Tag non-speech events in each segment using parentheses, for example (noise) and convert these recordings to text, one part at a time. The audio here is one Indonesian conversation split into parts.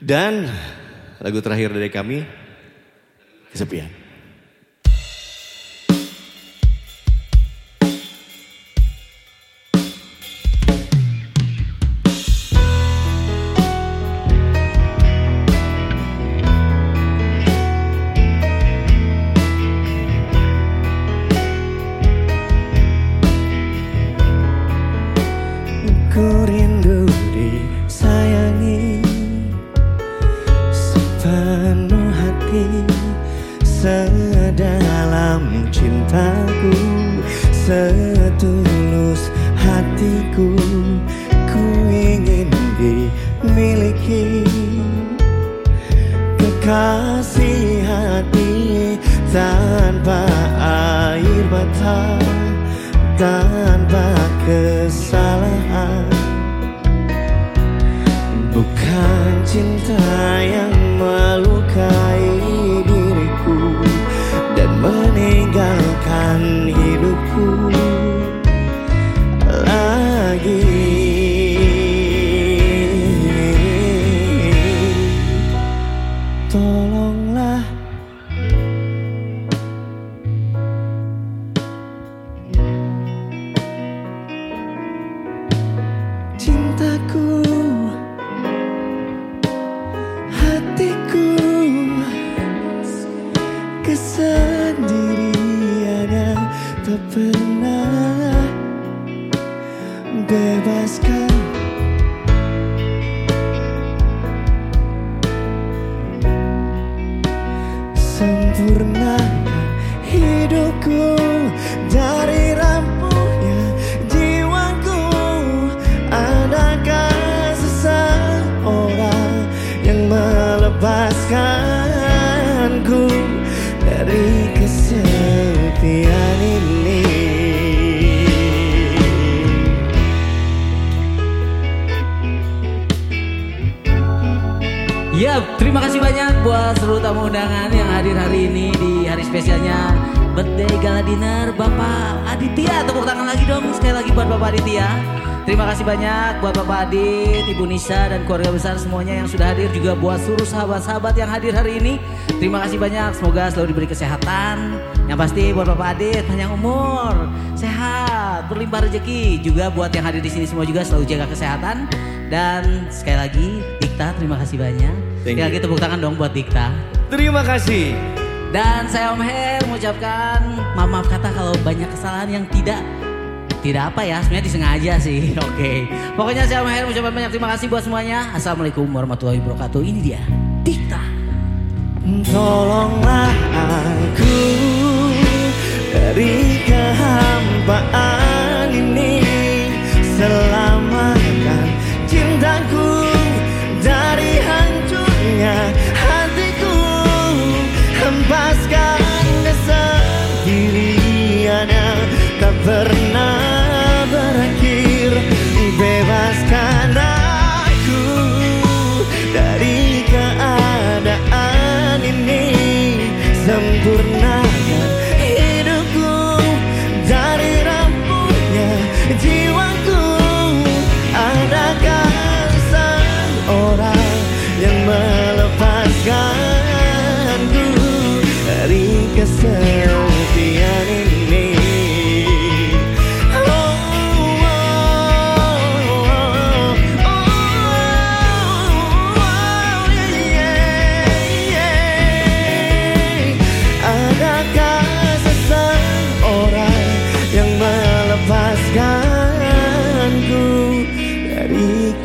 Dan lagu terakhir dari kami, Kesepian. Cintaku Setulus hatiku Ku ingin dimiliki. Kekasih hati tanpa air mata tanpa bebaskan. Sempurnakan hidupku Ya, terima kasih banyak buat seluruh tamu undangan yang hadir hari ini di hari spesialnya birthday gala dinner Bapak Aditya. Tepuk tangan lagi dong sekali lagi buat Bapak Aditya. Terima kasih banyak buat Bapak Adit, Ibu Nisa dan keluarga besar semuanya yang sudah hadir juga buat seluruh sahabat-sahabat yang hadir hari ini. Terima kasih banyak, semoga selalu diberi kesehatan. Yang pasti buat Bapak Adit panjang umur, sehat, berlimpah rezeki. Juga buat yang hadir di sini semua juga selalu jaga kesehatan. Dan sekali lagi Dikta terima kasih banyak. Sekali lagi tepuk tangan dong buat Dikta. Terima kasih. Dan saya Om Her mengucapkan maaf, maaf kata kalau banyak kesalahan yang tidak tidak apa ya, sebenarnya disengaja sih. (laughs) Oke. Pokoknya saya Om Her mengucapkan banyak terima kasih buat semuanya. Assalamualaikum warahmatullahi wabarakatuh. Ini dia Dikta. Tolonglah aku dari sempurna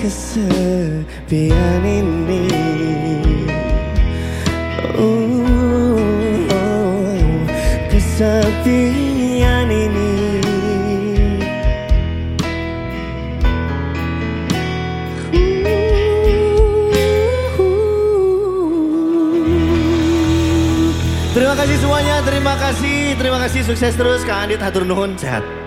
kesepian ini? Oh, oh, kesepian ini. Terima kasih semuanya, terima kasih, terima kasih sukses terus Kak Adit hatur nuhun sehat.